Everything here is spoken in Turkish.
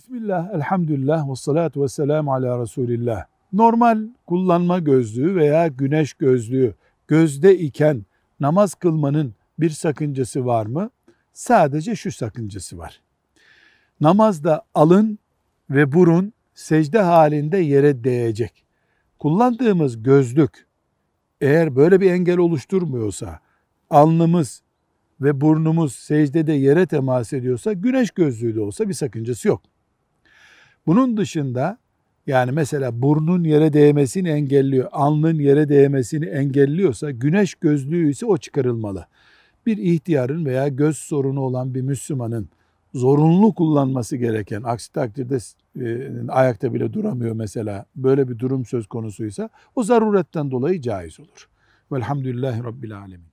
Bismillah, elhamdülillah ve salatu ve selamu ala Resulillah. Normal kullanma gözlüğü veya güneş gözlüğü gözde iken namaz kılmanın bir sakıncası var mı? Sadece şu sakıncası var. Namazda alın ve burun secde halinde yere değecek. Kullandığımız gözlük eğer böyle bir engel oluşturmuyorsa, alnımız ve burnumuz secdede yere temas ediyorsa güneş gözlüğü de olsa bir sakıncası yok. Bunun dışında yani mesela burnun yere değmesini engelliyor, alnın yere değmesini engelliyorsa güneş gözlüğü ise o çıkarılmalı. Bir ihtiyarın veya göz sorunu olan bir Müslümanın zorunlu kullanması gereken, aksi takdirde e, ayakta bile duramıyor mesela, böyle bir durum söz konusuysa o zaruretten dolayı caiz olur. Velhamdülillahi Rabbil Alemin.